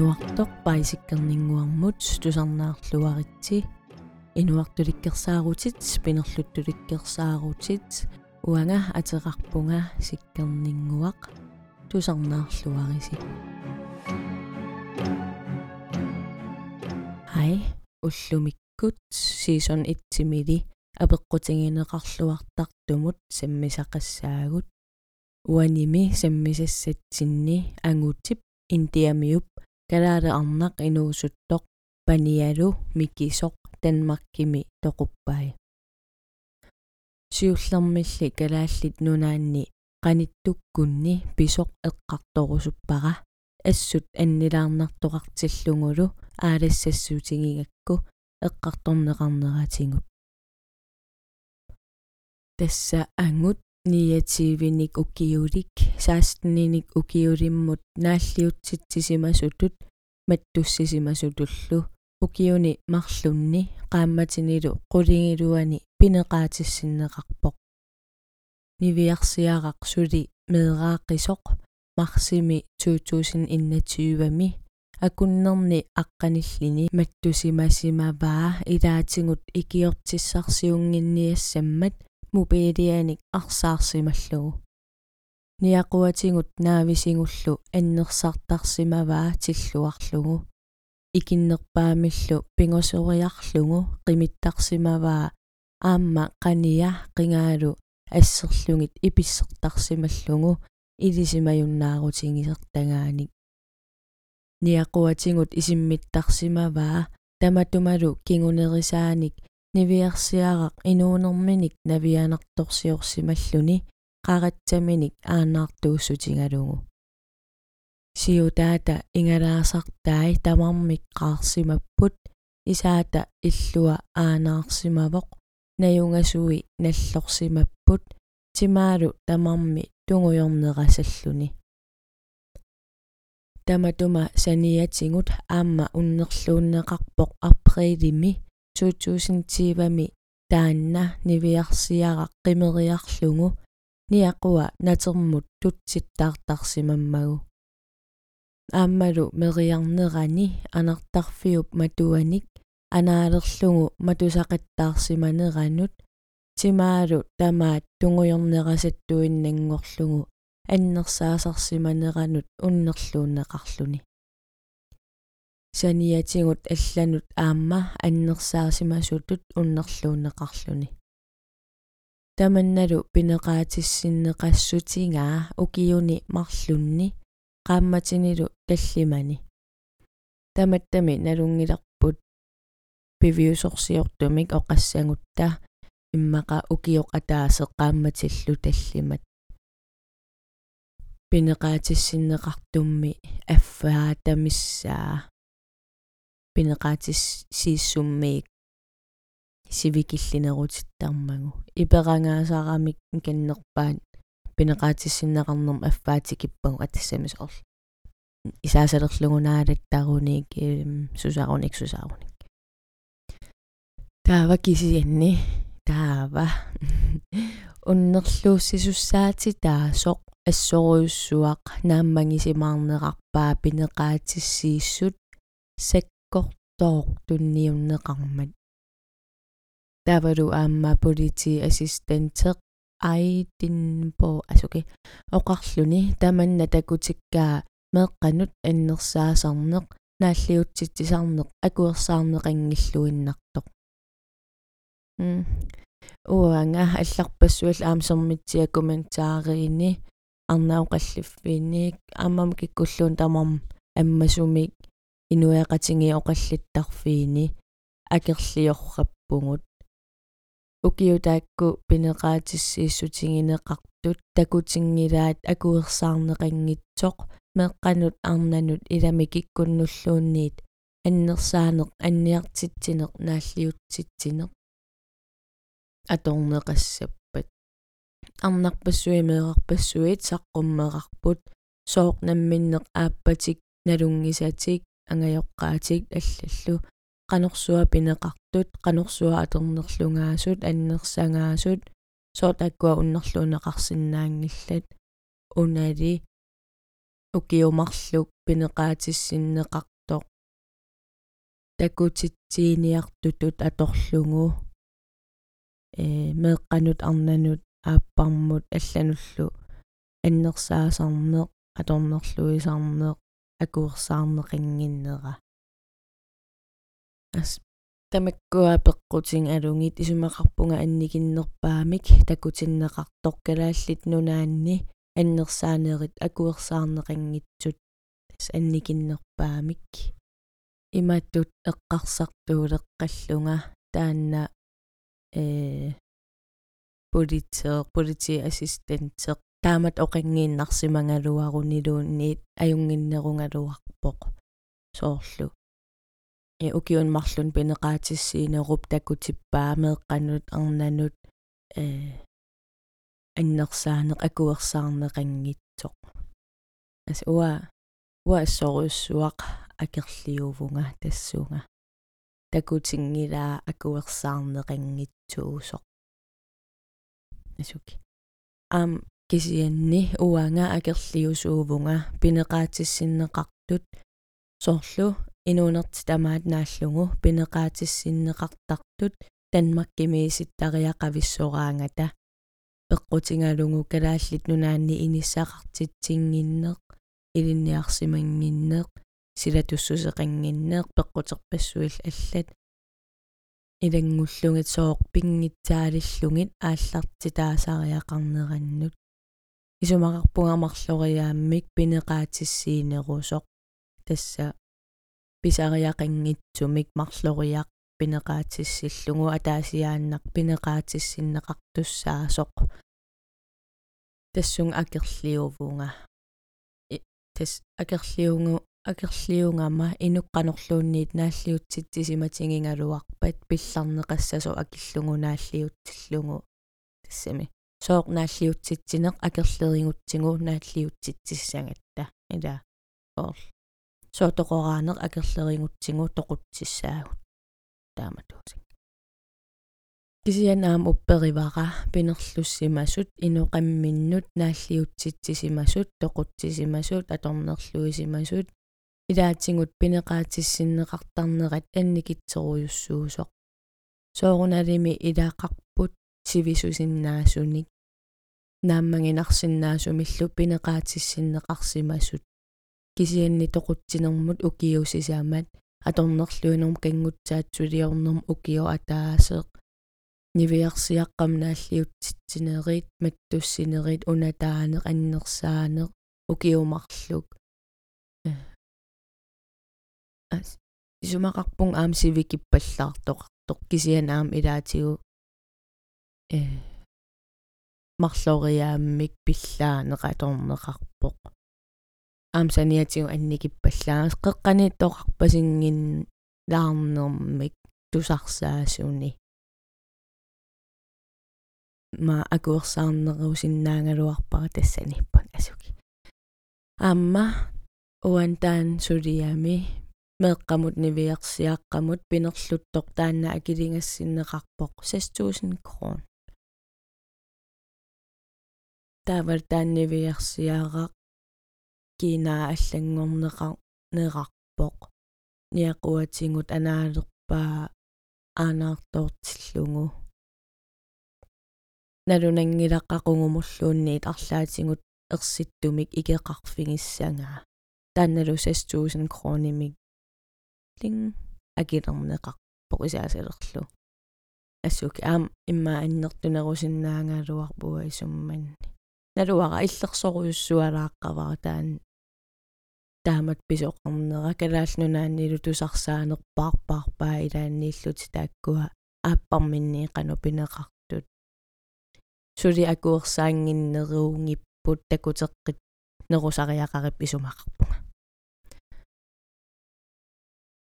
inuartoq paisikkerningguarmut tusarnaarluaritsi inuartulikkersaarutit pinerluttulikkersaarutit uanga ateqarpunga sikkerninguaq tusarnaarluarisi hai уллумиккут season 1-мили апеққутингинеқарлуартартумут саммисақассаагут уаними саммисассатсинни ангутип индиамиуп калаале арнақ инуусуттоқ паниалу микисоқ танмаркими тоқуппай сиуллермилли калааллит нунаанни qanittуккунни писоқ эққарторусуппара ассут аннилаарнартоқартиллугулу аалассассуутингигакку эққарторнеқарнератингут тасса ангут ниативиник укиулик саастниник укиулиммут нааллиутситсисимасутут маттуссисимасутуллу укиуни марлунни qaammatinилу qulingilуани пинеqaатиссиннеқарпоқ нивиарсиарақ сули меэрааққисоқ марсими 2021ми акуннерни аққаниллини маттусимасимаваа илаатингут икиортиссарсиунгинниассаммат мубилианик арсаарсималлугу ниақуатингут наависингуллу аннерсартарсимаваа тиллуарлугу икиннерпаамиллу пингосориарлугу қимиттарсимаваа аама қания қингаалу ассерлугит иписсертарсималлугу илисимаюннаарутингисертагааник ниақуатингут исиммиттарсимаваа таматумалу кингунерисааник нивиарсиарaq инуунэрминик навианерторсиорсималлуни qaqatsaminik aannaartuussutigalугу сиутаата ингалаасартаи тамармиккаарсимаппут исаата иллуа аанаарсимавоқ наюнгасуи наллорсимаппут тимаалу тамарми тунгуйорнерасаллуни таматума саниятингут аама уннерлууннеқарпоқ априлими 2010-вами таанна нивиарсиарaq qimeriarlugu ниакуа натермут тутситтаартарсимаммагу ааммалу мериарнерани анартарфиуп матуаник. Анаалерлугу матусақаттаарсиманеранут тимаалу тамаат тунгуйорнерасаттуиннангорлугу аннерсаасарсиманеранут уннерлуунеқарлуни саниатигут алланут аама аннерсаасимасутут уннерлууннеқарлуни таманналу пинеқаатиссиннеқассутингаа укиуни марлунни qaammatinilу таллимани таматтами налунгиларпут пивиусорсиортумик оқассангутта иммақа укиоқ атаасе qaammatилlu таллимат пинеқаатиссиннеқартумми аффаа тамиссаа пинеqaatis сииссуммиик сивикиллинерутиттармагу иперангаасаарамик каннерпаат пинеqaатиссиннеқарнерм аффаатикиппагу атассамис орл исаасалерлугунаалаттаруник сусааруник сусааруник таава кисианни таава. Уннерлууссисуссаати таасоқ ассоруйуссуақ нааммангисимаарнеқарпаа пинеqaатиссииссут сак qortoortunniunneqarmat tavalu aamma politi assistente aidinpo asuki oqarluni tamanna takutikkaa meeqqanut annersaasarneq нааллиутситсисарнеq акуерсаарнеқангиллуиннартоқ м уанга алларпассуал аамсермитсиа комментаариини арнаоқаллиффиинник аамам киккуллуун тамарм аммасумик инуяqatingi oqallittarfiini акерлиорраппугут укиутаакку пинеqaatissiissutigineqartut такутингилаат акуерсаарнеқангитсоқ меққанут арнанут илами киккуннуллуунниит аннерсаанеқ анниартитсинеқ нааллиутситсинеқ. Аторнеқассаппат арнарпассуимеэқарпассуит саққуммеқарпут сооқ намминнеқ ааппатик налунгисатик ангайоққаатик аллаллу. Qanорсуа пинеқартут qanорсуа атернерлунгаасут аннерсангаасут соот аккуа уннерлуунеқарсинаангиллат унали укиумарлук пинеqaатиссиннеqartoq такутитсииниартутут аторлугу э меэкъанут арнанут ааппармут аллануллу. Аннерсаасарнеq аторнерлуисарнеq акуерсаарнеқингиннера ас тамаккуа пеққутин алунгит исумақарпунга анникиннерпаамик такутиннеқартоқ калааллит нунаанни аннерсаанерит акуерсаарнеқингитсут тас анникиннерпаамик иматтут эққарсартуулеққаллунга таанна э политер полити ассистентеқ таамат оқингииннарсимангалуарунилуунниит аюнгиннерунгалуарпоқ. Соорлу. Э укиун марлун пинеqaатиссиинеруп такутиппаамеэққанут арнанут э аннерсаанеқ акуерсаарнеқангитсоқ ас уа уа сорюссуақ акерлиувунга тассунга такутингилаа акуерсаарнеқангитсуусоқ асуки ам кисианни уанга акерлиусуувунга пинеqaатиссиннеқартут соорлу инуунерти тамаат нааллугу пинеqaатиссиннеқартартут танмаккимииситтариақависсораангата пеққутингалугу калааллит нунаанни иниссақартитсингиннеқ илинниарсимангиннеқ силатуссусеқангиннеқ пеққутерпассуил аллат. Илангуллугит сооқ пингитсаалиллугит ааллартитаасариақарнераннут исумақарпугамарлориааммик пинеqaатиссиинерусоқ тасса писариақингитсумик марлориақ пинеqaатиссиллугу атаасиааннақ пинеqaатиссиннеқартуссаасоқ тассун акерлиувунга тас акерлиунгу акерлиунгама инуққанерлуунниит нааллиутситсисиматингингалуарпат пилларнеқассасо акиллугу нааллиутсиллугу. Тассами сооқ нааллиутситсинеқ акерлерингутсигу нааллиутситсиссангатта ила орл соотоқораанеқ акерлерингутсигу тоқутсиссаагут тааматуусик кисианаам упперивара пинерлуссимасут инуқамминнут нааллиутситсисимасут тоқутсисимасут аторнерлуисимасут илаатсигут пинеqaатиссиннеқартарнерат анникитсеруйуссуусоқ сооруналими илаақарпут сивисусиннаасуник нааммагинарсиннаасумиллу пинеqaатиссиннеқарсимасут кисианни тоқутсинермут укиусисаамат аторнерлуинерм кангутсаатсулиорнерм укио атаасеқ нивиарсиаққам нааллиутситсинерит маттуссинерит унатаанеқ аннерсаанеқ укиумарлук. Ас исумақарпун аам сивикиппаллаартоқартоқ. Кисианаам илаатигу э. Марлориааммик пиллаанеқаторнеқарпоқ аам саниатигу анникиппаллаагас қеққаниттоқарпасингин лаарнермик тусарсаасуни. Ма акуерсаарнерусиннаангалуарпара тассаниппут асуки. Аама уантаан сулиами меэкъамут нивиарсиаққамут пинерлуттоқ таанна акилингассиннеқарпоқ 6000 крон тавар тааннивиарсиарақ кинаа аллангорнеқар неқарпоқ ниақуатингут анаалерпаа аанаартоортиллугу налунангилаққақунгумуллуунниит арлаатингут ерситтумик икеқарфигиссангаа таанналу 6000 кронимик. Лин акилернеқарпоқ исаасалерлу. Ассуки аам имма аннертунерусиннаангаалуарпуа исумманни налуара иллерсоруйуссуалааққавара таан таамат писоқарнера калаалнунааннилу тусарсаанерпаарпаарпаа илааннииллути тааккуа. Ааппарминни қану пинеқартут. Сули акуерсаангиннеруунгиппут такутеққит. Нерусариақарип исумақарпунга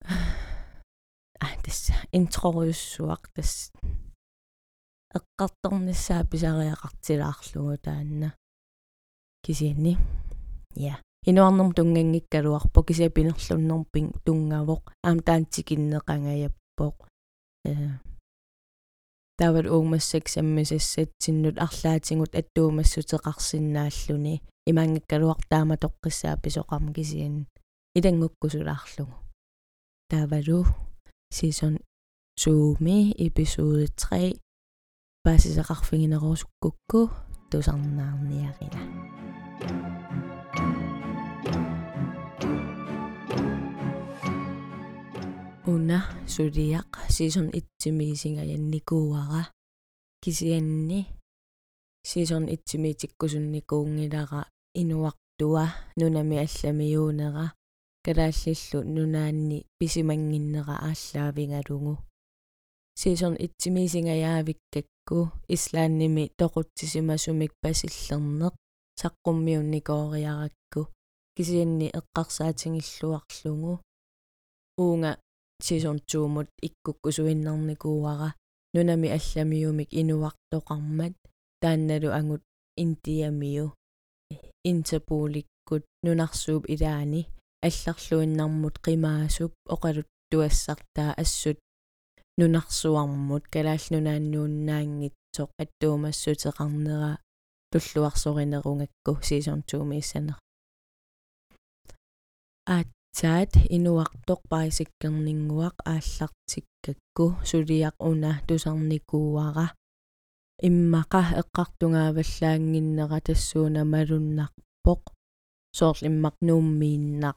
а тасса. Интроюссуақ тас эққарторниссаа писариақартилаарлугу таанна кисианни я инуарнерм тунгангиккалуарпо кися пинерлуннерпин тунгавоқ аам таантикиннеқангаяппоқ э. Тавал уумассак саммисассатсиннут арлаатингут аттуумассутеқарсинааллуни имаангаккалуартаама тоққиссаа писоқарма кисиан илангуккусулаарлугу таавалу season 2 ми episode 3 паасисақарфигинерусуккукку тусарнаарниарила. Уна сулиақ season 1 мисингаянникууара кисианни season 1 митиккусунникуунгилара инуартуа нунами алламиуунера калааллиллу нунаанни писимангиннера ааллаавингалугу season 1 мисингаявиккакку ислаанними тоқутсисимасумик пасиллернеқ саққуммиунникоориаракку кисианни эққарсаатингиллуарлугу уунга season 2 мут иккуккусуиннарникууара нунами алламиумик инуартоқармат. Таанналу ангут интиамиу интерполиккут нунарсууп илаани алларлуиннармут қимаасуп оқалут туассартаа ассут нунарсуармут калааллунааннууннаангитсоқ аттуумассутеқарнера туллуарсоринерунгакку season 2 миссанер аатсаат инуартоқ парисиккернингуақ ааллартиккакку сулиақ уна тусарникууара. Иммақа эққартунгааваллаангиннера тассууна малуннарпоқ. Соорл иммақ нууммииннақ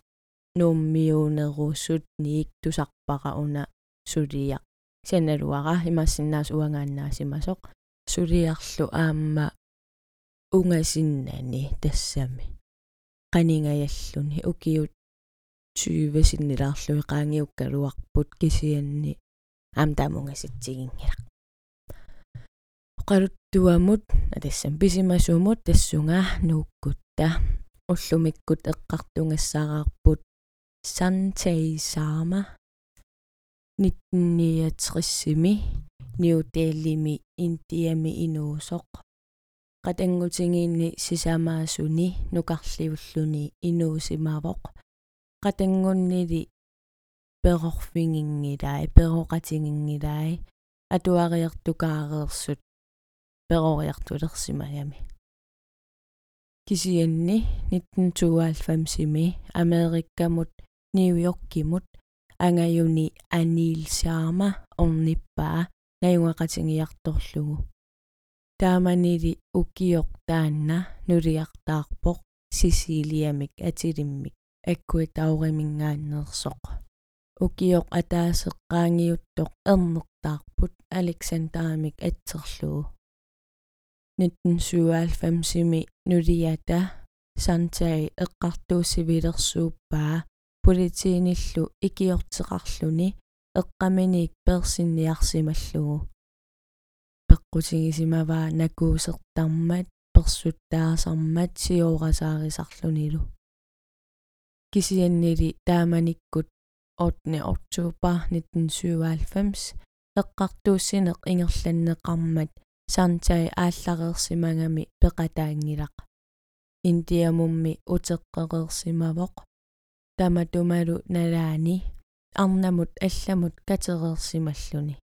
нууммиунерусут ниик тусарпара уна сулиақ сианалуара имассиннаас уангааннаасимасоқ сулиарлу аама унгасиннани тассами qaningajalлуни укиут 20 синнилаарлуи qaangiukkaluarput кисианни аам таамунгаситсигингилақ оқалуттуамут атассам писимасумут тассунга нууккутта уллумиккут эққартунгассаараарпут Santei Sama 1969-ми Нью-Делими Индиами инуусоқ qatangutigiinni sisamaasuni nukarliulлуни inuusimavoq qatangunnili perorfinginngilaai peroqatiginngilaai atuariartukaareersut peroriartulersimayami kisianni 1992-imi amerikkamut New Yorkimut angajuni Anil Sharma ornippaa najungaqatingiartorlugu taamanili ukioq taanna nuliartaarpoq Sisiliamik atilimmik akkuitaurimingaanersoq ukioq ataaseqqaangiuttoq ernertaarput Alexanderamik atserlugu 1997-imi nuliata Santai eqqartuussivilersuuppaa politiinillu ikiorteqarluni eqqaminiik persinniarsimallugu peqqutigisimavaa nakuusertarmat persuttaasarmat siorasaarisarlunilu kisiannili taamanikkut 8. oktober 1997 eqqartuussineq ingerlanneqarmat Santai aallarersimagami peqataangilaq Indiamummi uteqqeqersimavoq таматумалу налаани арнамут алламут катерерсималлуни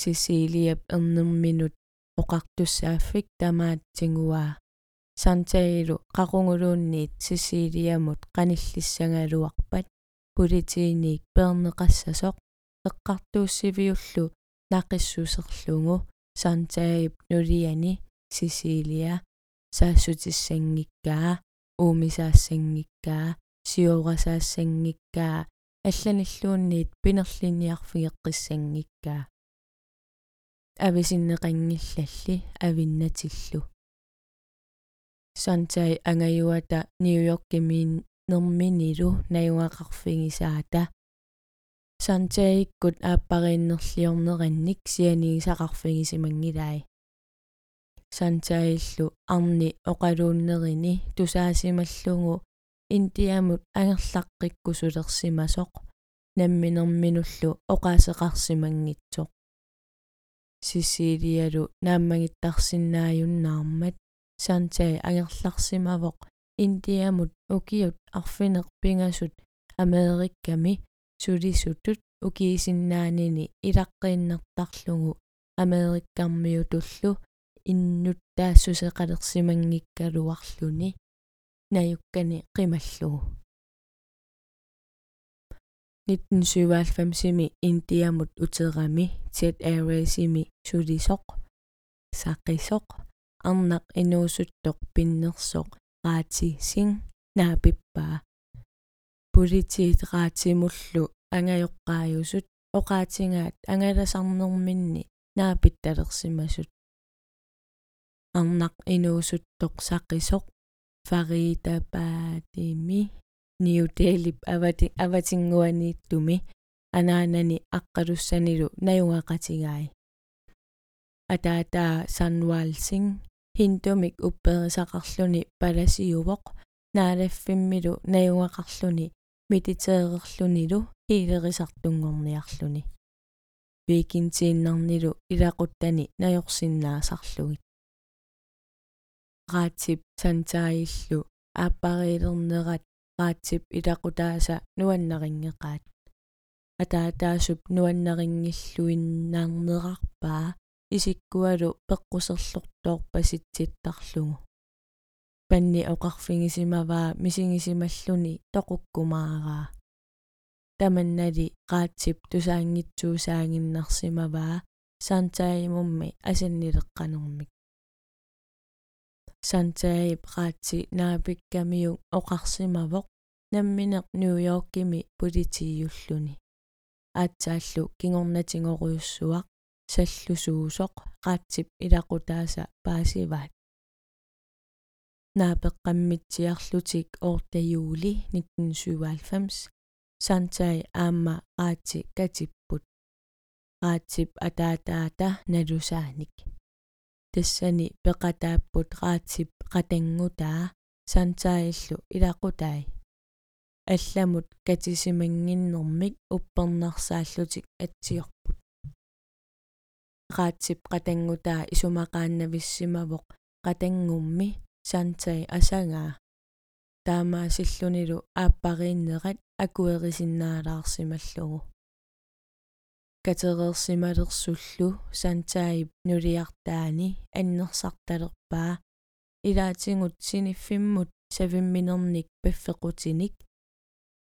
сисилиап эрнэрминут оқартуссааффик тамаатсигуаа сантаилу қақунгулуунниит сисилиамут қаниллиссангалуарпат политииник пернеқассасоқ эққартууссивиуллу нақиссусерлугу сантаип нулиани сисилия саассутиссангиккаа уумисаассангиккаа сиорасаассангиккаа алланиллуунниит пинерлиниарфигеққиссангиккаа ависиннеқангиллалли авиннатиллу сантай ангаюата нью-йорккимин нерминилу наюнгақарфигисаата сантаиккут ааппарииннерлиорнеранник сианигисақарфигисимангилай сантаиллу арни оқалууннерини тусаасималлугу индиамут ангерлаққиккусулерсимасоқ намминерминуллу оқаасеқарсимангитсоқ сисилиалу нааммагиттарсинааюннаармат сантай ангерларсимавоқ индиамут укиут арфинеқ пингасут америкками сулисутут укиисиннаанини илаққииннартарлугу америккармиутуллу иннуттаассусеқалерсимангиккалуарлүни наюккани қималлугу 1997-ими индиамут утерами Jet Airways-ими сулисоқ сақисоқ арнақ инуусуттоқ пиннерсоқ раати син наапиппаа политиит раатимуллу ангайоққаажусут оқаатингаат ангаласарнерминни наапитталерсимасут арнақ инуусуттоқ сақисоқ фаритапаатими New Delhi авати аватингуанииттуми анаанани аққалуссанилу наюнгақатигаи. Атаатаа санвалсин хинтумик упперисақарлүни паласиувоқ наалаффиммилу наюнгақарлүни мититеерерлүнилу хилерисартунгорниарлүни викинтииннарнилу илақуттани наёрсиннаасарлугит раатип сантаиллу ааппариилернерат раатип илақутааса нуаннарингеқаат атаатаасуп нуаннарингиллуиннаарнерарпаа исиккуалу пеққусерлортоорпаситситтарлугу панни оқарфигисимаваа мисигисималлуни тоқуккумаараа таманнали qaatip tusaangitsuusaanginnarsimavaa. Сантаимумми асаннилеққанермик сантаип qaati наапиккамиуг оқарсимавоқ намминеқ нью-йоркими политииуллуни аатсааллу кингорнатингоруйуссуақ саллусуусоқ qaatip паасиваат наапеққаммитсиарлутик оорта юули 1997 сантай аама qaati katipпут qaatip атаатаата налусааник тассани пеқатааппут qaatip qatanggutaa сантаиллу илақутай алламут катисимангиннэрмик уппернарсааллутик атсиорпут. Qaatip qatanggutaa исумақааннависсимавоқ qatangngummi сантай асагаа таамаасиллунилу ааппарииннерат акуерисиннаалаарсималлугу катерерсималерсуллу сантаип нулиартаани аннерсарталерпаа илаатингут синиффиммут савимминерник паффеқутиник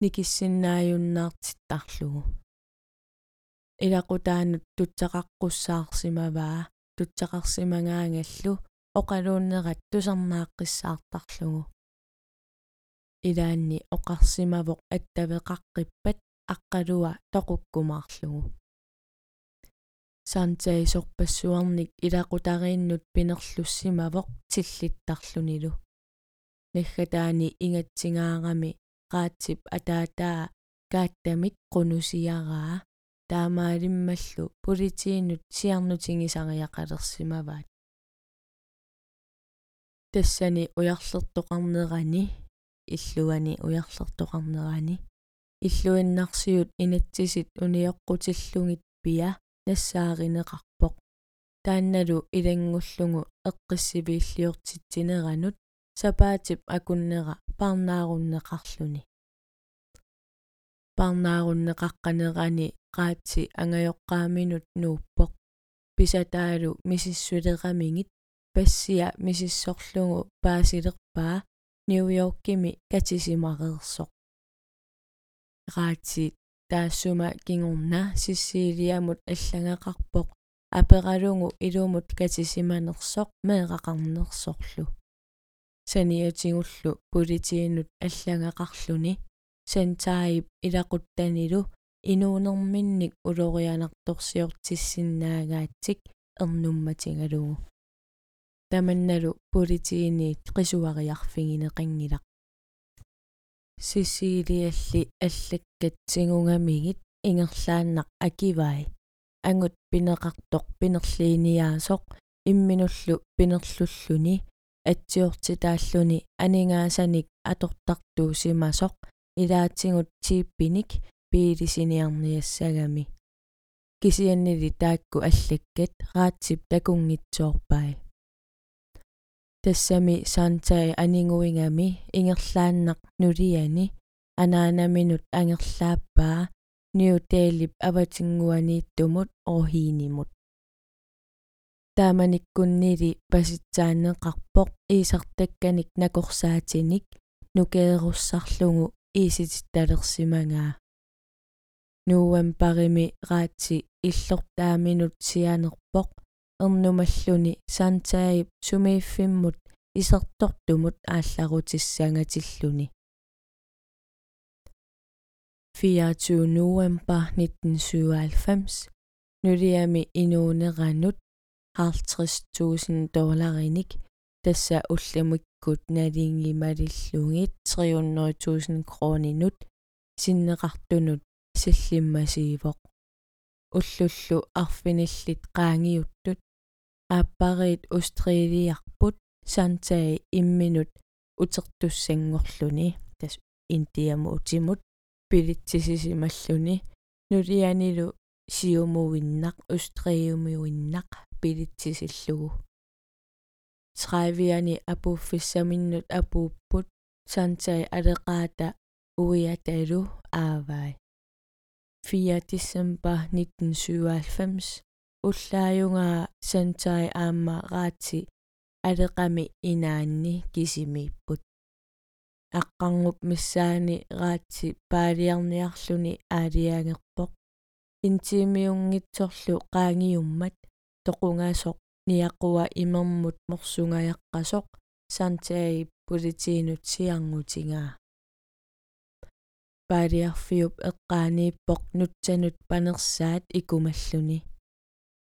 никиссиннааюннаартиттарлугу илақутаанут тутсақаққуссаарсимаваа тутсақарсимангаангаллу оқалууннерат тусарнааққиссаартарлугу илаанни оқарсимавоқ аттавеқаққиппат аққалуа тоқуккумаарлугу сантаисорпассуарник илақутарииннут пинерлуссимавоқ тиллиттарлунилу наггатаани ингатсигаарами qaatip атаатаа кааттамик qunusиараа таамаалиммаллу политиинут сиарнутингисариақалерсимаваат тассани уярлертоқарнерани иллуани уярлертоқарнерани иллуиннарсиут инатсисит униоққутиллугит пиа нассааринеқарпоқ таанналу илангуллугу эққиссивииллиортитсинеранут сапаатип акуннера парнааруннеқарлуни. Парнааруннеқаққанерани qaatsi angajоққааминут нууппоқ. Писатаалу мисиссулерамингит пассиа мисиссорлугу паасилерпаа нью-йоркими катисимареерсоқ qaatsi таассума кингорна сиссиилиамут аллагақарпоқ апералугу илумут катисиманерсоқ меэқақарнерсорлу. Саниатигуллу политиинут аллагақарлуни сантаип илақуттанилу инуунерминник улорианарторсиортиссиннаагаатсик эрнумматингалугу таманналу политииниит qisuariarfingинеқангилақ сисилиалли аллаккатсигунгамигит ингерлааннақ акивай ангут пинеқартоқ пинерлииниаасоқ имминуллу пинерлуллуни атсиортитааллуни анингаасаник атортартуусимасоқ илаатингут тииппиник пиилисиниарниассагами кисианнили таакку аллаккат раатсип такунгитсуорпай тассами саантаи анингуингами ингерлааннақ нулиани анаанаминут ангерлааппаа нью делип аватингуанииттумут орхиинимут тааманиккуннили паситсаанеқарпоқ иисартакканик накорсаатиник нукееруссарлугу иисититталерсимангаа нууам парими раатси иллортааминут сианерпоқ эрнумаллуни сантаип сумииффиммут исертортумут аалларутиссангатиллуни 24 november 1997 нулиами инуунеранут 50000 доллариник тасса уллимиккут налингималиллугит 300000 кронинут синнеқартунут саллиммасиивоқ уллуллу арфиниллит qaangiuttut ааппариит устрилиарпут сантаи имминут утертуссангорлуни тас индиаму утимут пилитсисисималлуни нулианилу сиумуиннақ устриумиуиннақ пилитсисиллугу траавиани апууффиссаминнут апууппут сантаи алеқаата уиаталу аавай 4 december 1997 уллааюнгаа сантаи аама раати алеқами инаанни кисимииппут аққарнуп миссаани раати паалиарниарлуни аалиаагерпоқ интимиунгитсорлу qaangiummat тоқунгаасоқ ниақуа имермут морсунгаяққасоқ сантаи политиинут сиарнутингаа паалиарфиуп эққаанииппоқ нутсанут панерсаат икумаллуни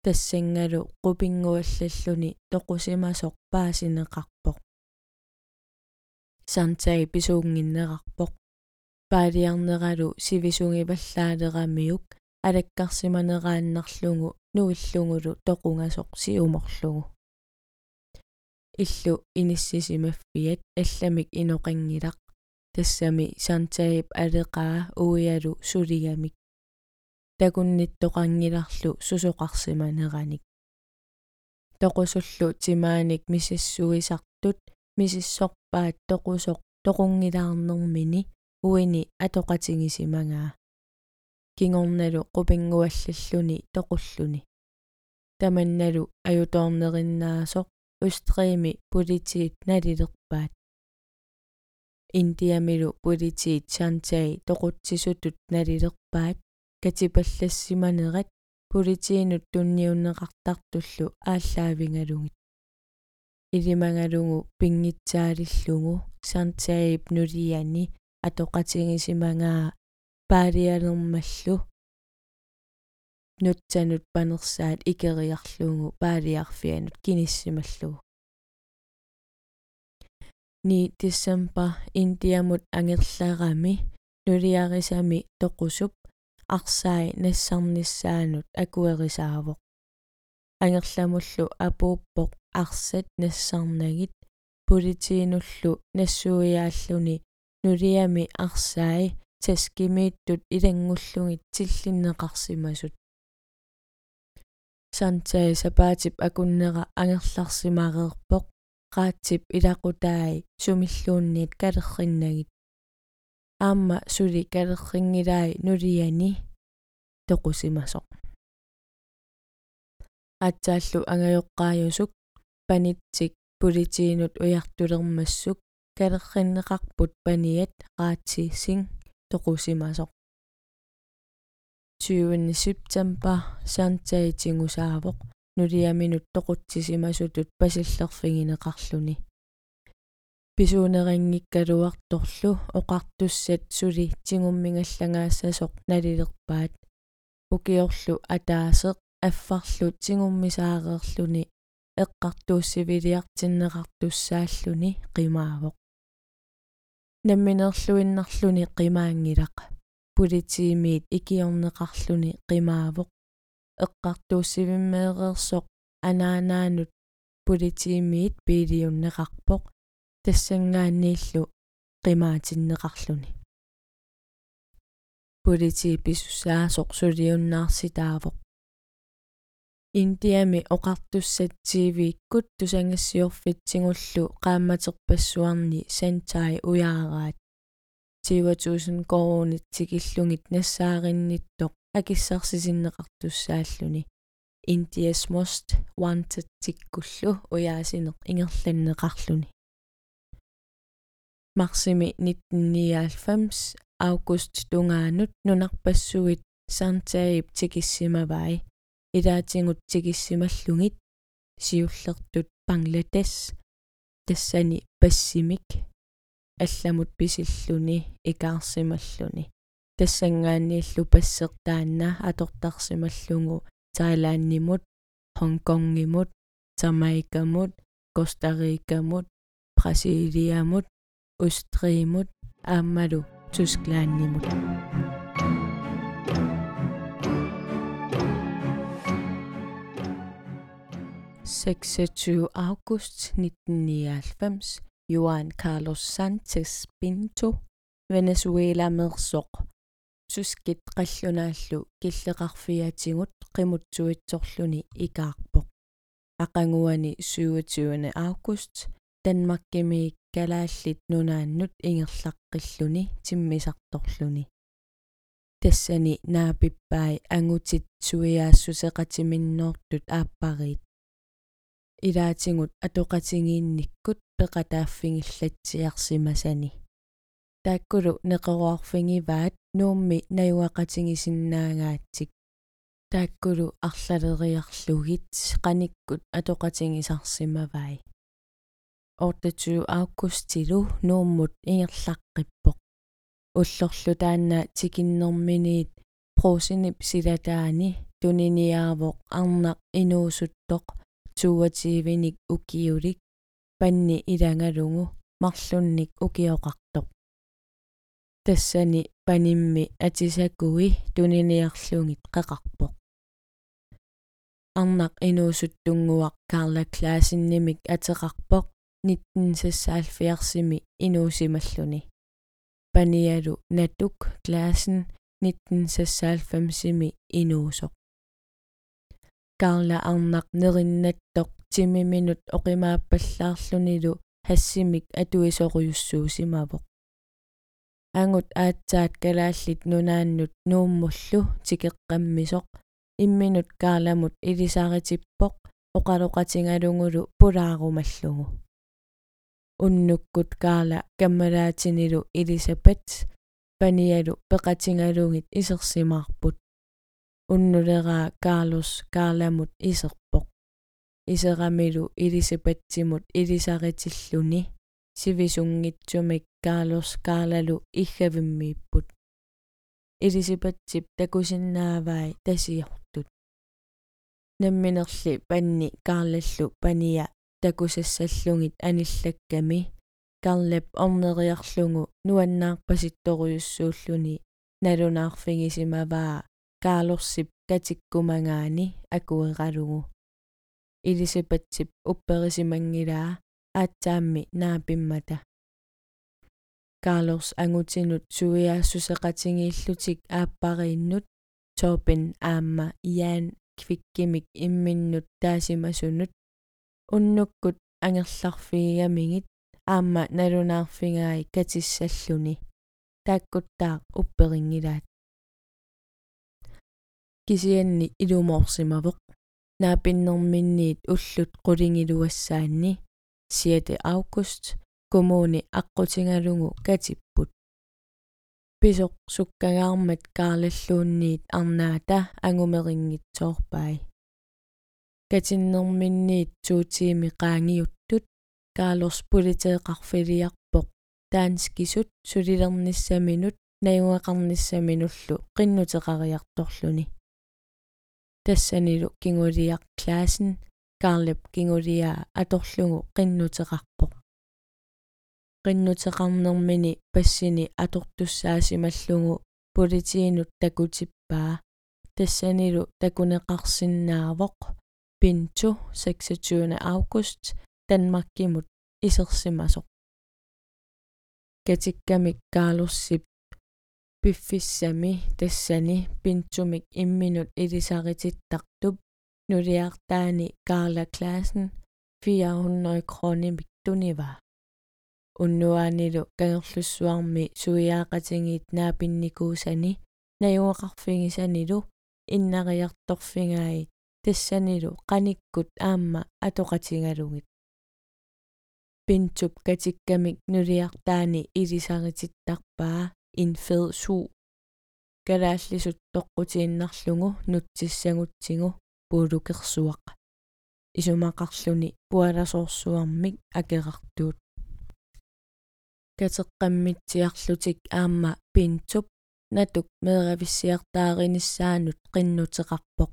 тассангалу qupinguallalluni toqusимасоқ паасинеқарпоқ сантаи писуунгиннеқарпоқ паалиарнералу сивисунгиваллаалерамиук алаккарсиманерааннарлугу нуиллугулу тоқунгасоқ сиуморлугу иллу иниссисимаффиат алламик иноқангилақ тассами сантаип алеқаа уиалу сулигамик такунниттоқангиларлу сусоқарсиманераник тоқусуллу тимааник мисиссуисартут мисиссорпаат тоқусоқ тоқунгилаарнэрмини уини атоқатингисимангаа кингорналу қупингуаллаллуни тоқуллуни таманналу аюторнериннаасоқ устриими политиит налилерпаат индиамилу политиит сантаи тоқутсисутут налилерпаат катипаллассиманерат политиинут тунниуннеқартартуллу ааллаавингалугит илимангалугу пингитсаалиллугу сантаип нулиани атоқатингисимангаа паалиалермаллу нутсанут панерсаат икериарлугу паалиарфианут киниссималлугу ни десембер индиамут ангерлаарами нулиарисами тоқусуп арсаи нассарниссаанут акуэрисаавоқ ангерламуллу апууппоқ арсат нассарнагит политиинуллу нассуиааллуни нулиами арсаи таскимииттут илангуллугит тиллиннеқарсимасут сантаи сапаатип акуннера ангерларсимаареерпоқ qaatip ilaqutaai sumilluunniit kalerrinnagit аама сули калеррингилаи нулиани тоқусимасоқ атсааллу ангайоққаажусук панитсик политиинут уяртулермассук калерриннеқарпут паниат раатсиссин тоқусимасоқ 20 септембер сантаитингусаавоқ нулиаминут тоқутсисимасутут пасиллерфигинеқарлуни писуунерингиккалуарторлу оқартуссат сули тигуммигаллагаассасоқ налилерпаат укиорлу атаасеқ аффарлу тигуммисаареерлуни эққартууссивилиартиннеқартуссааллуни қимаавоқ. Намминерлуиннарлуни қимаангилақ политиимиит икиорнеқарлуни қимаавоқ. Эққартууссивиммеерерсоқ анаанаанут. Политиимиит пилиуннеқарпоқ тассангааннииллу qimaatinneqarluni politi pisussaasoq suliunnaarsitaavoq индиами оқартуссат тивиккут тусангассиорфитсигуллу qaammaterpassuarni сантай уяараат. 20000 коронит тикиллугит нассааринниттоқ акиссарсисиннеқартуссааллуни India's Most Wanted tikkullu uyaasineq ingerlanneqarluni Marsimi 1999 august tungaanut nunarpassuit saartaib tikissimavai ilaatingut tikissimallungit siullertut Bangladesh тассани пассимик алламут писиллуни икаарсималлуни тассангааннииллу пассертаанна атортарсималлугу Таилааннимут Хонконгимут Jamaikamут Коста-Рикамут Бразилиамут Устриимут ааммалу Тусклааннимут 26 august 1999 Juan Carlos Sanchez Pinto Venezuela mersoq suskit qallunaallu killeqarfiatiguut qimutsuitsorluni ikaarpoq aqanguani 27 august Danmarkimi kalaallit nunaannut ingerlaqqilluni timmisartorluni тассани наапиппаи ангутит суиаассусеқатиминноортут ааппариит илаатингут атоқатингиинниккут пеқатааффингиллатсиарсимасани тааккулу неқеруарфингиваат нуумми наюақатингисиннаагаатсик тааккулу арлалериарлугит qaниккут атоқатингисарсимавай 28 августилу нууммут ингерлаққиппоқ уллорлу таанна тикиннэрминиит проосинип силатаани туниниаавоқ арнақ инуусуттоқ тууатиивиник укиулик панни илангалугу марлунник укиоқартоқ. Тассани панимми атисакуи туниниарлугит қеқарпоқ арнақ инуусуттунгуақ карла клаасиннимик атеқарпоқ 1976-ми инуусималлуни. Паниалу натук клаасен 1996-ми инуусоқ Karla arnaq nerinnattoq timiminut oqimaappallaarlunilу hassимик атуисоруйуссуусимавоq анgut аатсаат калааллит нунааннут нууммуллу тикеққаммисоқ имминут кааламут илисаритиппоқ оқалоқатингалугулу пулаарумаллугу уннуккут каала каммалаатинилу илисапат паниалу пеқатингалугит исерсимаарпут уннулераа Карлос Карламут исерпоқ исерамилу илисипатсимут илисаритиллуни сивисунгитсумик Карлос Карлалу иггавиммииппут илисипатсип такусиннаавай тасиортут намминерли панни Карлаллу пания такусассаллугит аниллакками Карлап орнериарлугу нуаннаарпаситторуйуссууллуни налунаарфигисимаваа каалорсип катиккумангаани акуералугу илисипатсип упперисимангилаа аатсаамми наапиммата. Carlos angutsinut suiaassусеqatigiillutик ааппарииннут Torben аама Jan квиккимик имминнут таасимасунут уннуккут ангерларфигамигит аама налунаарфигаи катиссаллуни. Тааккуттаа упперингилаат. Кисианни илумоорсимавоq наапиннэрминниит уллут qulingиluassаанни 7 август коммуни аққутингалугу катиппут. Писоқ суккагаармат kaarlalluunniit арнаата ангумерингитсоорпай катиннэрминниит туутиими qaangiuttut Carlos puliteeqarfiliarpoq таанскисут сулилерниссаминут наюақарниссаминуллу qinnuteqariartorluni тассанилу кингулиақ клаасен карлеп кингулиаа аторлугу qinnuteqarpoq qinnuteqarnermini пассини атортуссаасималлугу политиинут такутиппаа. Тассанилу такунеқарсинаавоқ пинту 26 август Danmarkimut исерсимасоқ катиккамик каалуссип пиффиссами тассани пинтсумик имминут илисарититтартуп нулиартаани Карла Клаасен 400 кронимик тунива уннуаанилу кангерлуссуарми суиаақатингит наапинникуусани наюақарфигисанилу иннариарторфигаи тассанилу qaниkkut аама атоқатингалугит пинтуп катиккамик нулиартаани илисарититтарпаа ин fed su калааллисут тоққутииннарлугу нутсиссагутсигу пуулукерсуақ исумақарлүни пуаласоорсуармик акерартуут. Катеққаммитсиарлутик аама пинтуп натук меэрависсиартаариниссаанут qinнутеқарпоқ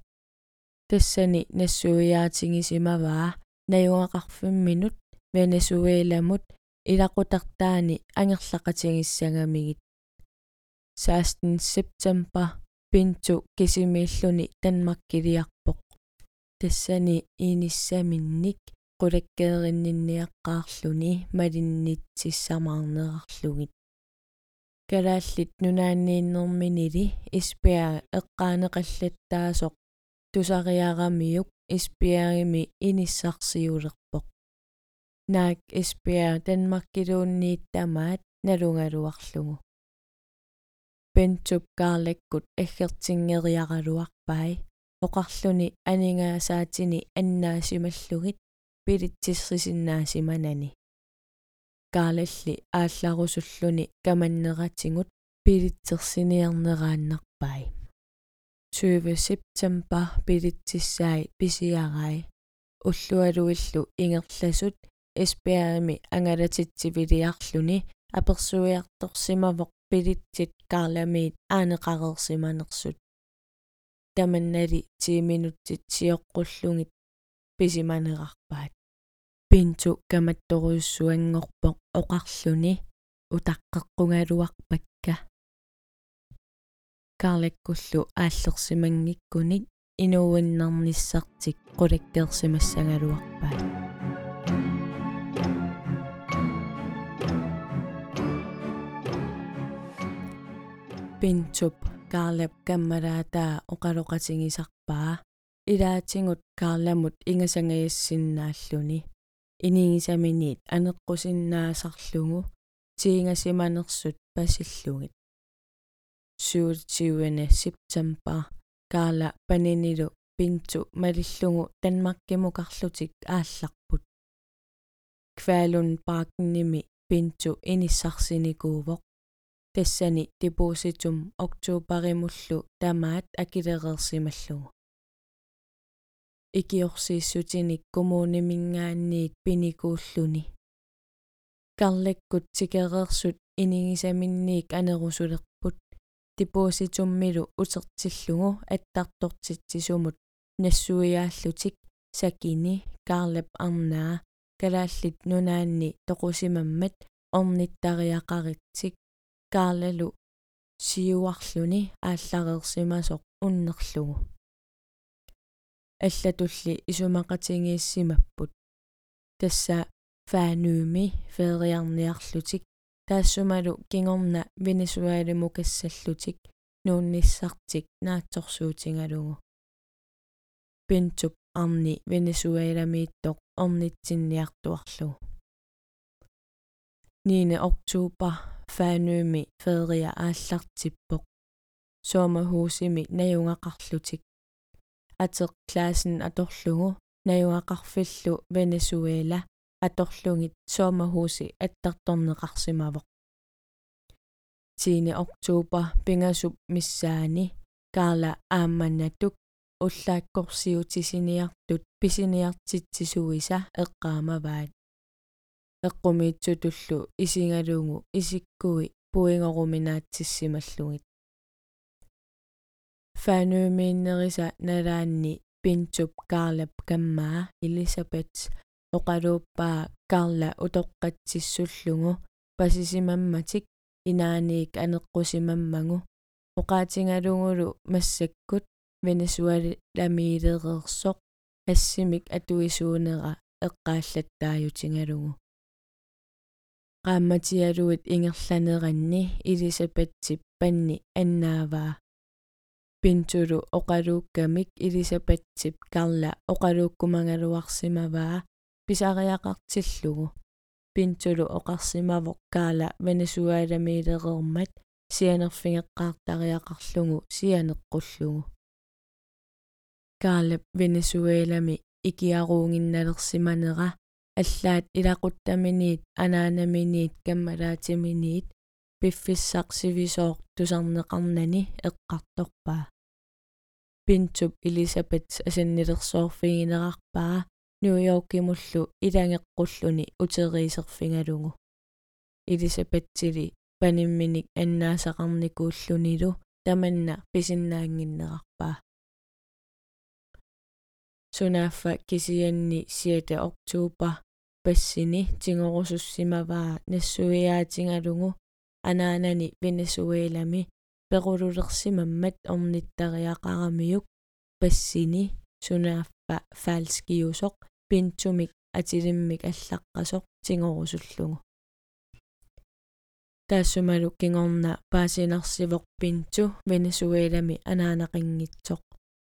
тассани нассуиаатингисимаваа наюнгақарфимминут венесуэламут илақутартаани ангерлақатингиссагамигит 16 септембер пинту кисимииллуни танмаккилиарпоқ тассани иниссаминник qulakkeerinninniaqqaarluni malиннитсиссамаарнерарлугит калааллит нунааннииннэрминили испиа эққаанеқаллаттаасоқ тусариарамиук испиагими иниссарсиулерпоқ наак испиа данмаркилууннииттамаат налунгалуарлугу пентуп каарлаккут аггертингериаралуарпай оқарлуни анингаасаатини аннаасималлугит пилитсиссисиннаасиманани каалалли аалларусуллуни каманнератингут пилитсерсиниарнерааннарпай 20 септембер пилитсиссаи писиарай уллуалуиллу ингерласут эспиарими ангалатитсивилиарлуни аперсуиарторсимавоқ пилитсит каарламиит аанеқарерсиманерсут таманнали 10 минуттит сиоққуллугит писиманерарпаат пинту каматторуйуссуангорпоқ оқарлуни утаққеққунгалуарпакка каарлаккуллу ааллерсимангиккуник инууиннарниссартик qulakkeersimassangaluarpaat пинтуп каарлап каммалаатаа оқалоқатингисарпаа илаатингут каарламут ингасангаyassиннааллуни инигисаминиит анеққусиннаасарлугу тиингасиманерсут пасиллугит 27 септембер каала панинилу пинту малиллугу танмаккимукарлутик аалларпут квалун паркними пинту иниссарсиникуувоқ тассани депозитум октообаримуллу тамаат акилерерсималлугу икиорсииссутиник коммуунимингаанниит пиникууллуни карлаккут тикереерсут инигисаминниик анерусулерпут депозитуммилу утертиллугу аттартортитсисумут нассуиааллутик. Сакини. Карлап арнаа калааллит нунаанни. Тоқусимаммат. Орниттариақаритсик каарлалу сиуарлуни. Ааллареерсимасоқ уннерлугу аллатулли исумақатингииссимаппут тасса фаанууми феериарниарлутик таассумалу кингорна венесуалиму кассаллутик нуунниссартик наатсорсуутингалугу. Пинтуп арни венесуаламииттоқ орнитсинниартуарлугу 9 oktober фаанууми феерия ааллартиппоқ. Соомахуусими наюнгақарлутик атеқ классен аторлугу наюнгақарфиллу венесуэла аторлугит соомахууси аттарторнеқарсимавоқ 10 oktober пингасуп миссаани карла аамманнатук уллааккорсиутисиниартут писиниартитсисуиса эққаамаваат. Эққумиитсутуллу исингалугу исиккуи пуингоруминаатсиссималлугит фануумииннериса налаанни пинтуп карлап каммаа элисабет оқалууппаа карла утоққатсиссуллугу пасисимамматик инааниик анеққусимаммагу оқаатингалугулу массаккут венесуаламиилереерсоқ ассимик атуисуунера эққааллаттааютингалугу qaammatиалуит ингерланеранни элисабетсип панни аннааваа пинтулу оқалууккамик элисабетсип карла оқалууккумангалуарсимаваа писариақартиллугу пинтулу оқарсимавоқ каала венесуаламиилереермат сианерфингеққаартариақарлугу сианеққуллугу kaarlap venezuelami ikiaruunginnalersimanera аллаат илақуттаминиит анаанаминиит каммалаатиминиит пиффиссарсивисоор тусарнеқарнани эққарторпаа пинтуп элисабет асаннилерсоорфигинерарпаа ньюйоркимуллу илангеққуллуни утериисерфингалугу элисабеттили панимминик аннаасақарникууллунилу таманна писиннаангиннерарпаа сунааффа кисианни 7 октoober пассини тингорусуссимаваа нассуиаатингалугу анаанани венесуэлами перулулерсимаммат орниттариақарамиук пассини сунааффа фаалскиусоқ пинтумик атилиммик аллаққасоқ тингорусуллугу таассумалу кингорна паасинарсивоқ пинту венесуэлами анаанақингитсоқ.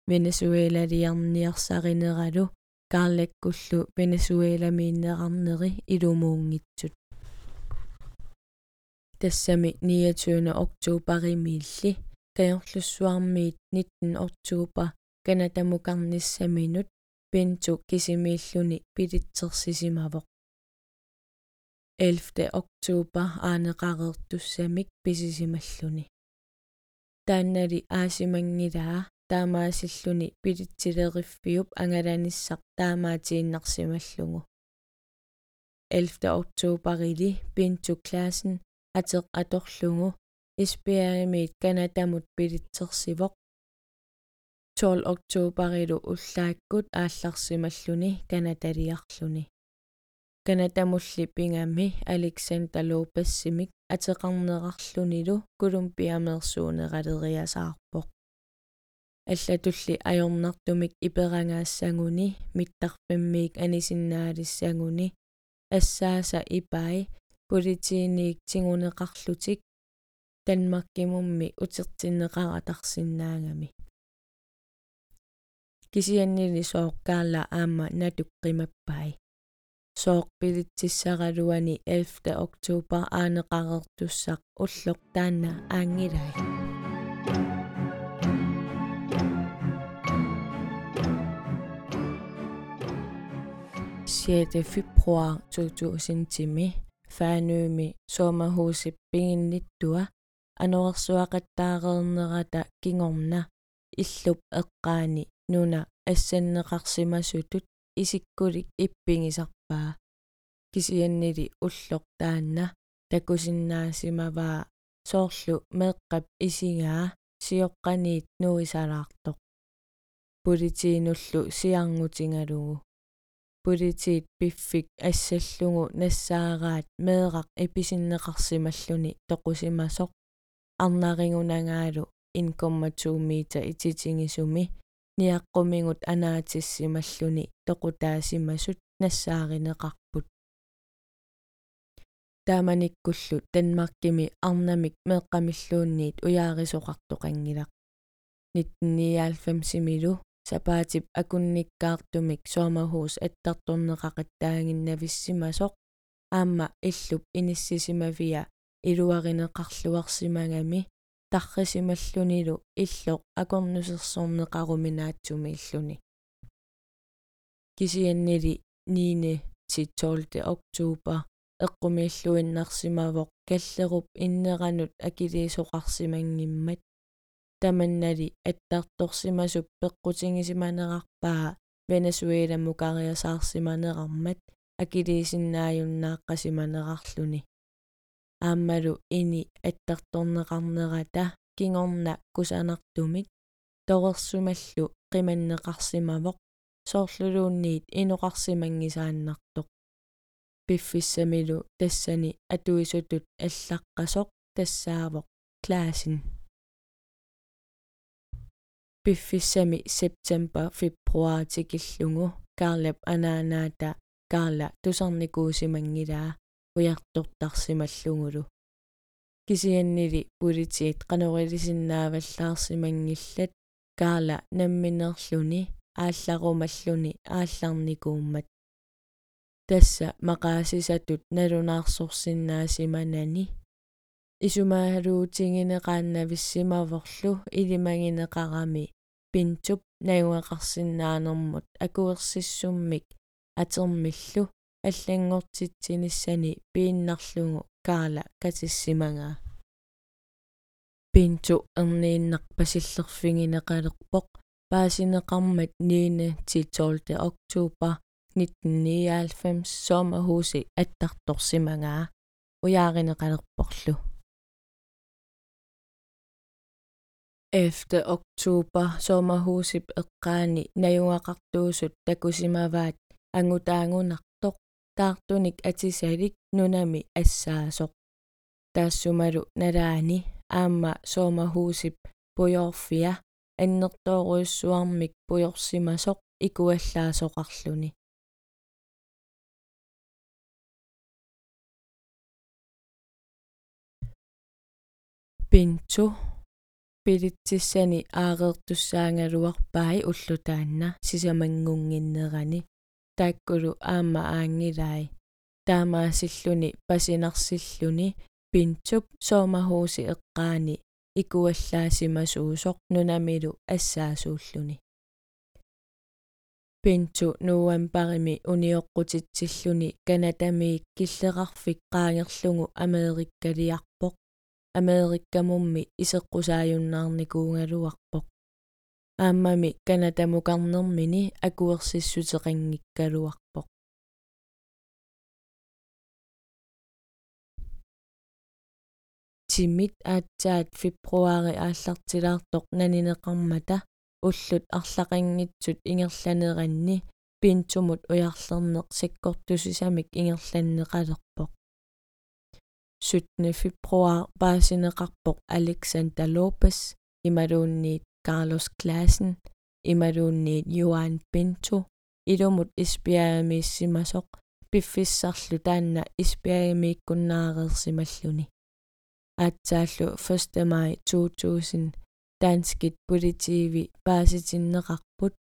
Венесуэлалиарниарсаринералу kaarlakkullu Venezuelamiinneqarneri ilumuungitsut тассами 29 октообаримиилли каёрлуссуармиит 19 октообар канатамукарниссаминут пинту кисимииллуни пилитсерсисимавоқ 11 октообар аанеқареертуссамик писисималлуни. Тааннали аасимангилаа таамаасиллуни пилитсилериффиуп ангаланиссақ таамаатииннарсималлугу. 11 октообарили пинту классен атеқ аторлугу испиаримиит канатамут пилитсерсивоқ 12 октообарилу уллааккут аалларсималлуни канаталиарлуни канатамулли пингами александр лопессимик атеқарнерарлунилу колумбиамерсуунералериасаарпоқ аллатулли ajornartumik iperangaassanguni mittarpimmiik anisиннаалиссангуни ассааса ипай политииниик тигунеқарлутик данмаркимумми утертиннеқаратарсинаагами кисианнили сооккаала аама натуққимаппай соок пилитсиссаралуани 11 октoober аанеқарертуссақ уллоқ таанна аангилай 6. februar 2010 Fanømi sommerhuset Bingenittua ануарсуақаттаареернерата кингорна иллуп эққаани нуна ассаннеқарсимасутут исиккулик иппингисарпаа. кисианнили уллоқ таанна такусиннаасимаваа. соорлу меэққап исигаа сиоққаниит нуисалаартоқ политиинуллу сиарнутингалугу политиит пиффик ассаллугу нассаараат меэрақ эписиннеқарсималлуни тоқусимасоқ. арнаригунагаалу 1,2 метр ититингисуми ниаққумингут анаатиссималлуни тоқутаасимасут нассааринеқарпут тааманиккуллу танмаркими арнамик меэққамиллуунниит уяарисоқартоқангилақ 1999 симилу сапаатип акунниккаартумик соомахуус аттарторнеқақаттаагиннависсимасоқ аама иллуп иниссисимавиа илуаринеқарлуарсимагами таррисималлунилу иллоқ акорнусерсоорнеқаруминаатсуми иллуни. Кисианнили 9 til 12 oktober эққумииллуиннарсимавоқ каллеруп иннеранут акилиисоқарсимангиммат таманнали аттарторсимасуп пеққутингисиманерарпаа венесуэла мукариасаарсиманерармат акилиисиннааюннааққасиманерарлуни ааммалу ини аттарторнеқарнерата кингорна кусанартумик торерсумаллу қиманнеқарсимавоқ соорлулуунниит иноқарсимангисааннартоқ пиффиссамилу тассани атуисутут аллаққасоқ тассаавоқ клаасин пиффиссами септембер фебруар тикиллугу карлап анаанаата карла тусарникуусимангилаа уяртортарсималлугулу кисианнили политиит канорилисиннааваллаарсимангиллат карла намминерлүни аалларумаллуни аалларникууммат. Тасса мақаасисатут налунаарсорсиннаасиманани исумаалуутингинеқааннависсимаворлу илимагинеқарами пинтуп nayungaqarsinnaanermut akuersissumik atermillu аллангортитсиниссани пииннарлугу kaala катиссимангаа пинту эрнииннақ пасиллерфигинеқалерпоқ паасинеқармат 9 til 12 oktober 1999 sommerhuset аттарторсимангаа уяаринеқалерпорлу 11 oktober sommerhuset эққаани наюнгақартуусут такусимаваат ангутаангунартоқ таартуник атисалик нунами ассаасоқ. Таассумалу налаани аама sommerhuset пуйорфиа аннертооруйуссуармик пуйорсимасоқ икуаллаасоқарлүни пинту пилитсиссани аареертуссаангалуарпаи уллутаанна сисамангунгиннерани тааккулу аама аангилай таамаасиллуни пасинарсиллуни пинтуп соомахууси эққаани икуаллаасимасуусоқ нунамилу ассаасууллуни. Пинту нуампарими униоққутитсиллуни канатамиик киллеқарфик qaangerlugu америккалиарпоқ. Америккамумми исеққусааюннаарникуунгалуарпоқ ааммами канатамукарнермини акуерсиссутеқангиккалуарпоқ тимит аатсаат фебруари ааллартилаартоқ нанинеқармата уллут арлақангитсут ингерланеранни пинтумут уярлернеқ саккортусисамик ингерланнеқалерпоқ 17 februar baasineqarpoq Alexander Lopez imaluunniit Carlos Claassen imaluunniit Joan Pinto ilumut ispiaamiissimasoq piffissarlu taanna ispiaamiikkunnaareersimalluni аатсааллу 1 maj 2000 Danskit politivi baasitinneqarput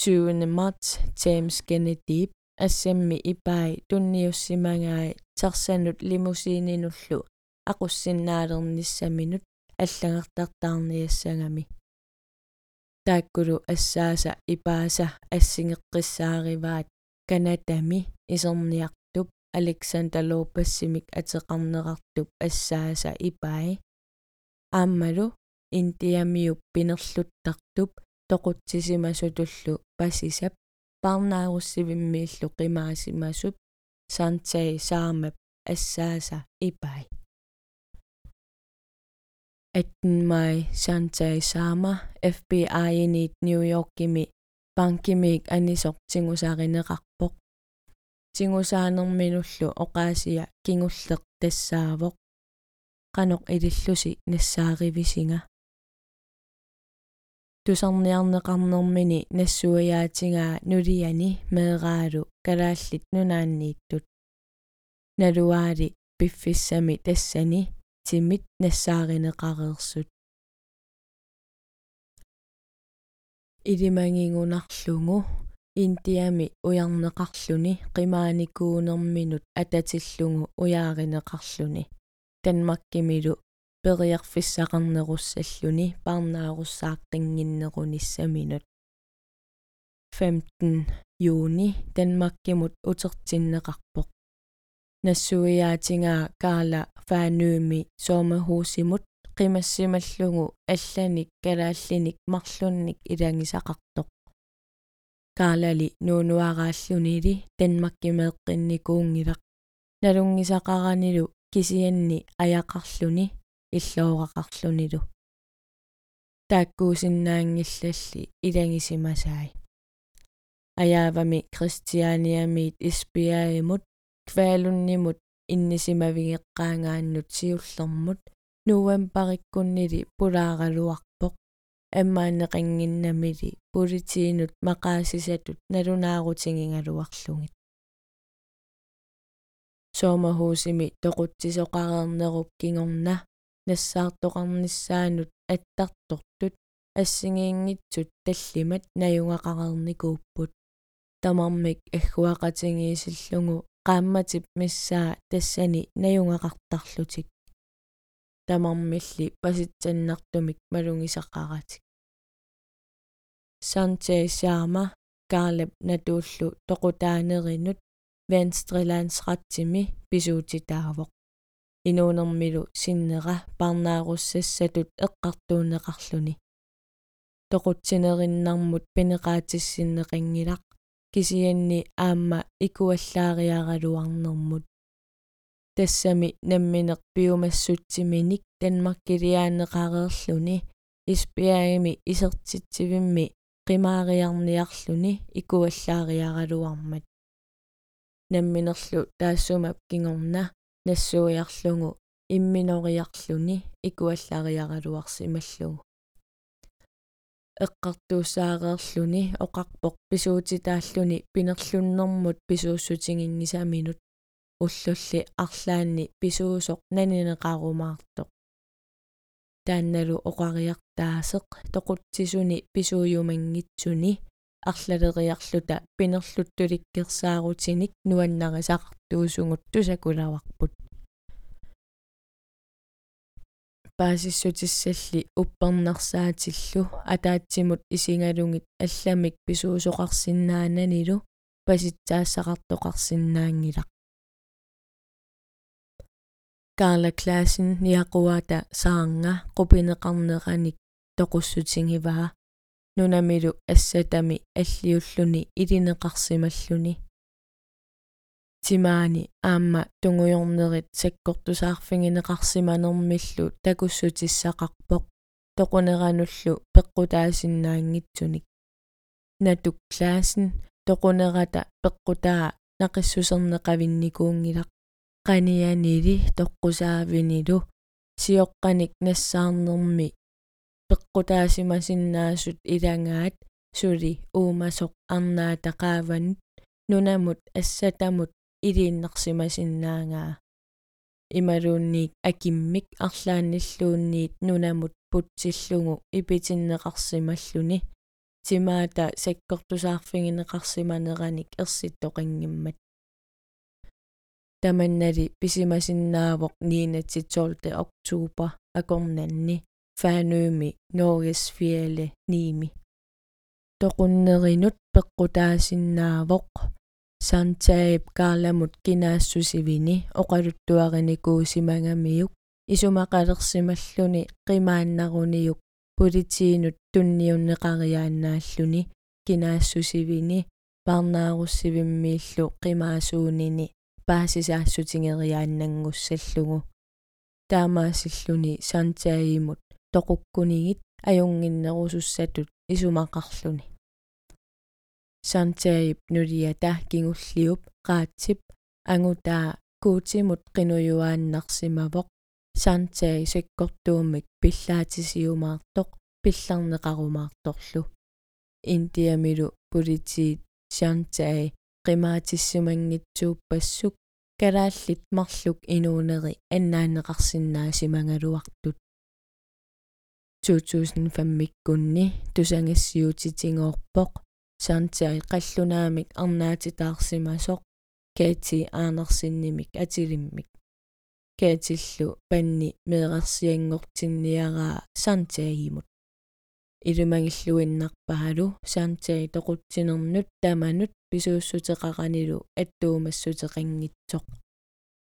20. marts James Kennedy ассамми ипаи тунниуссимагаи терсанут лимусиининуллу aqussinnaaleernissaminut аллагартартаарниассагами тааккулу ассааса ипааса ассигеққиссаариваат канатами исерниартуп александр лопассимик атеқарнеқартуп ассааса ипаи. Ааммалу индиамиуп пинерлуттартуп тоқутсисимасутуллу пасисап парнааруссивиммииллу қимаасимасуп сантаи саамап ассааса ипай 18 maj santаи saama FBI init New Yorkimi банкимик анисоқ тингусааринеқарпоқ тингусаанерминуллу оқаасия кингуллеқ тассаавоқ qanoq ilillusi nassaaривисинга тусарниарнеқарнэрмини нассуяатингаа нулиани меэрааlu калааллит нунааннииттут налуаали пиффиссами тассани тимит нассааринеқареерсут илимангингунарлугу индиами уярнеқарлүни қимааникуунерминут ататиллугу уяаринеқарлүни танмаккимилу периарфиссақарнеруссаллуни парнааруссааққингиннерунissaminut 15 juni Danmarkimut utertinneqarpoq нассуиаатингаа каала фаанууми соомахууsimut qimассималлугу алланик калааллиник марлунник илангисақартоқ каалали нуунуарааллунили Danmarkимеэққинникуунгилақ налунгисақаранилу кисианни аяқарлүни иллоорақарлунилу тааккуусиннаангиллалли илангисимасаи аяавами кристианиамиит испиаимут кваалуннимут иннисимавигеққаангааннут сиуллермут нуампариккуннили пулааралуарпоқ аммаанеқангиннамили политиинут мақаасисатут налунаарутингингалуарлугит соомахуусими тоқутсисоқарернеруп кингорна нассаартоқарниссаанут аттартортут ассигиингитсут таллимат наюнгақарерникууппут тамармик аггуақатингиисиллугу qaammatip missaa tassani nayungaqartarlutik тамармилли паситсаннартумик малунгисаққаратик saantaisiarma Kaalep natuullu toqutaanerinut Venstrelandsrattimi pisuutitaavoq inuunermilu sinnera parnaarussассатут эққартуунеқарлүни тоқутсинериnnarmut пинеқаатиссиннеқангилақ кисианни аама икуаллаариаралуарнэрмут тассами намминеқ пиумассутсиминик танмаркилиаанеқареерлүни испиаагими исертитсивимми qimaaриарниарлүни икуаллаариаралуармат намминерлу таассумап кингорна нассуиарлугу имминориарлүни икуаллаариаралуарсималлугу эққартууссаареерлүни оқарпоқ писуутитааллүни пинерлуннэрмут писууссутингингисаминут уллулли арлаанни писуусоқ нанинеқарумаартоқ таанналу оқариартаасеқ тоқутсисуни писууюмангитсуни арлалериарлута пинерлуттуликкерсаарутиник нуаннарисақартуусугут тусакулаварпут паасиссутиссалли уппернарсаатиллу атаатсимут исингалугит алламик писуусоқарсинаананилу паситсаассақартоқарсинаангилақ Карла Клаасен ниақуата саанга qupinеқарнеқаник тоқуссутингиваа. Нунамилу ассатами аллиуллуни илинеқарсималлуни тимаани аама тунгуйорнерит саккортусаарфингинеқарсиманермиллу такуссутиссақарпоқ тоқунерануллу пеққутаасиннаангитсуник натук клаасен тоқунерата пеққутаа нақиссусернеқавинникуунгилақ qanianili toqqusaavinilу сиоққаник нассаарнерми пеққутаасимасиннаасут илангаат сули уумасоқ арнаатақааванут нунамут ассатамут илииннарсимасиннаангаа ималуунниик акиммик арлаанниллуунниит нунамут путсиллугу ипитиннеқарсималлуни тимаата саккортусаарфигинеқарсиманераник ерситтоқангиммат таманнали писимасиннаавоқ ниинатситсоорте октубер акорнанни. Фаануими Norges fjälle niimi тоқуннеринут пеққутаасиннаавоқ сантаип каарламут кинаассусивини оқалуттуариникуусимагамиук исумақалерсималлуни қимааннаруниук политиинут тунниуннеқариааннааллуни кинаассусивини парнааруссивиммииллу қимаасуунини паасисаассутингериааннангуссаллугу таамаасиллуни сантаимут тоқуккунигит аюнгиннерусуссатут исумақарлуни сантаип нулиата кингуллиуп qaatip ангутаа куутимут qinuyuaannarsimavoq сантаи саккортуумик пиллаатисиумаартоқ пилларнеқарумаарторлу индиамилу политиит сантаи qimaatissimangitsuuppassuk kalaallit marluk inuuneri аннаанеқарсинаасимангалуартут 2005-миккунни тусангассиутитингоорпоқ саантиаи қаллунаамик арнаатитаарсимасоқ кати аанерсиннимик атилиммик катиллу панни меэрсиангортинниараа саантиагимут илумагиллуиннарпаалу саантиаи тоқутсинернут таманут писууссутеқаранилу аттуумассутеқангитсоқ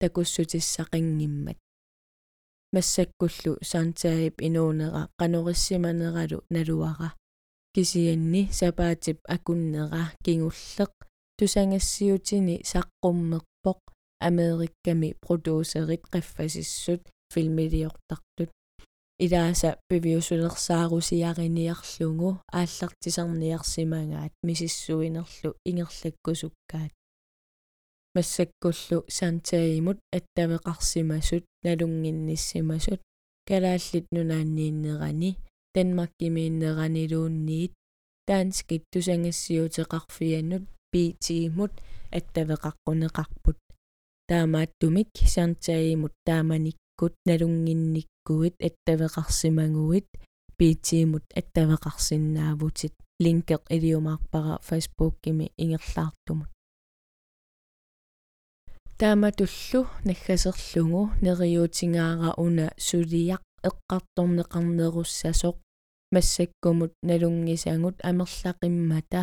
такуссутиссақангиммат массаккуллу саантаип инуунера канориссиманералу налуара кисианни сапаатип акуннера кингуллеқ тусангассиутини саққуммерпоқ америкками продюсерит қаффасиссут филмилиортартут илааса пивиусулерсаарусиарiniarlugu ааллартисарниарсимагаат мисиссуинерлу ингерлаккусуккаат массаккуллу сантаимут аттавеқарсимасут налунгинниссимасут калааллит нунааннииннерани данмаркимииннеранилуунниит таанскит тусангассиутеқарфианут битимут аттавеқаққунеқарпут таамааттумик сантаимут тааманиккут налунгинниккуит аттавеқарсимагуит битимут аттавеқарсиннаавутит линкеқ илиумаарпара фейсбуккими ингерлаартумут тааматуллу наггасерлугу нериуутингаара уна сулиақ эққарторнеқарнеруссасоқ массаккумут налунгисангут амерлақиммата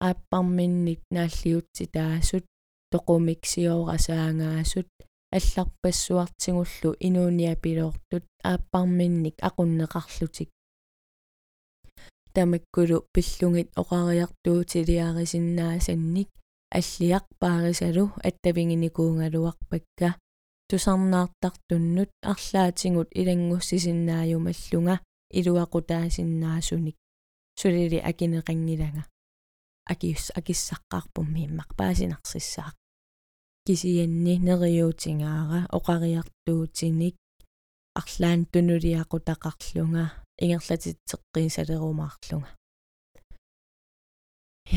ааппарминник нааллиутситаассут тоқумиксиорасаангаасут алларпассуартигуллу инууниапилоортут ааппарминник aqunneqarlutik тамаккулу пиллугит оқариартуутилиарисиннаасанник. Аллиарпаарисалу аттавингиникуунгалуарпакка тусарнаартартуннут арлаатингут илангуссисиннааюмаллунга илуақутаасиннаасуник сулили акинеқангилага акиус акиссаққарпумми иммақ паасинарсиссаақ кисианни нериуутингаара оқариартуутиник арлаан тунулиақутақарлунга ингерлатитсеққисалерумаарлунга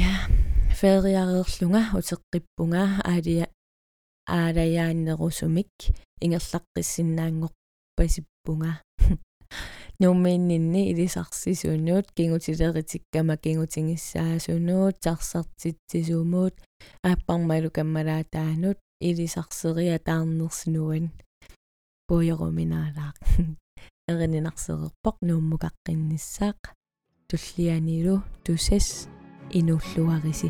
я фериареерлунга утеққиппунга аалия аалаяаннерусумик ингерлаққиссиннаангорпасиппунга нумминнинни илисарсисунуут кингутилеритиккама кингутингиссаасунуут сарсартитсисумуут ааппармалу каммалаатаанут илисарсериа таарнерсинуан пуйеруминаалаақ эрининарсерерпоқ нууммукаққиннissaaq туллианилу тусас инуллуариси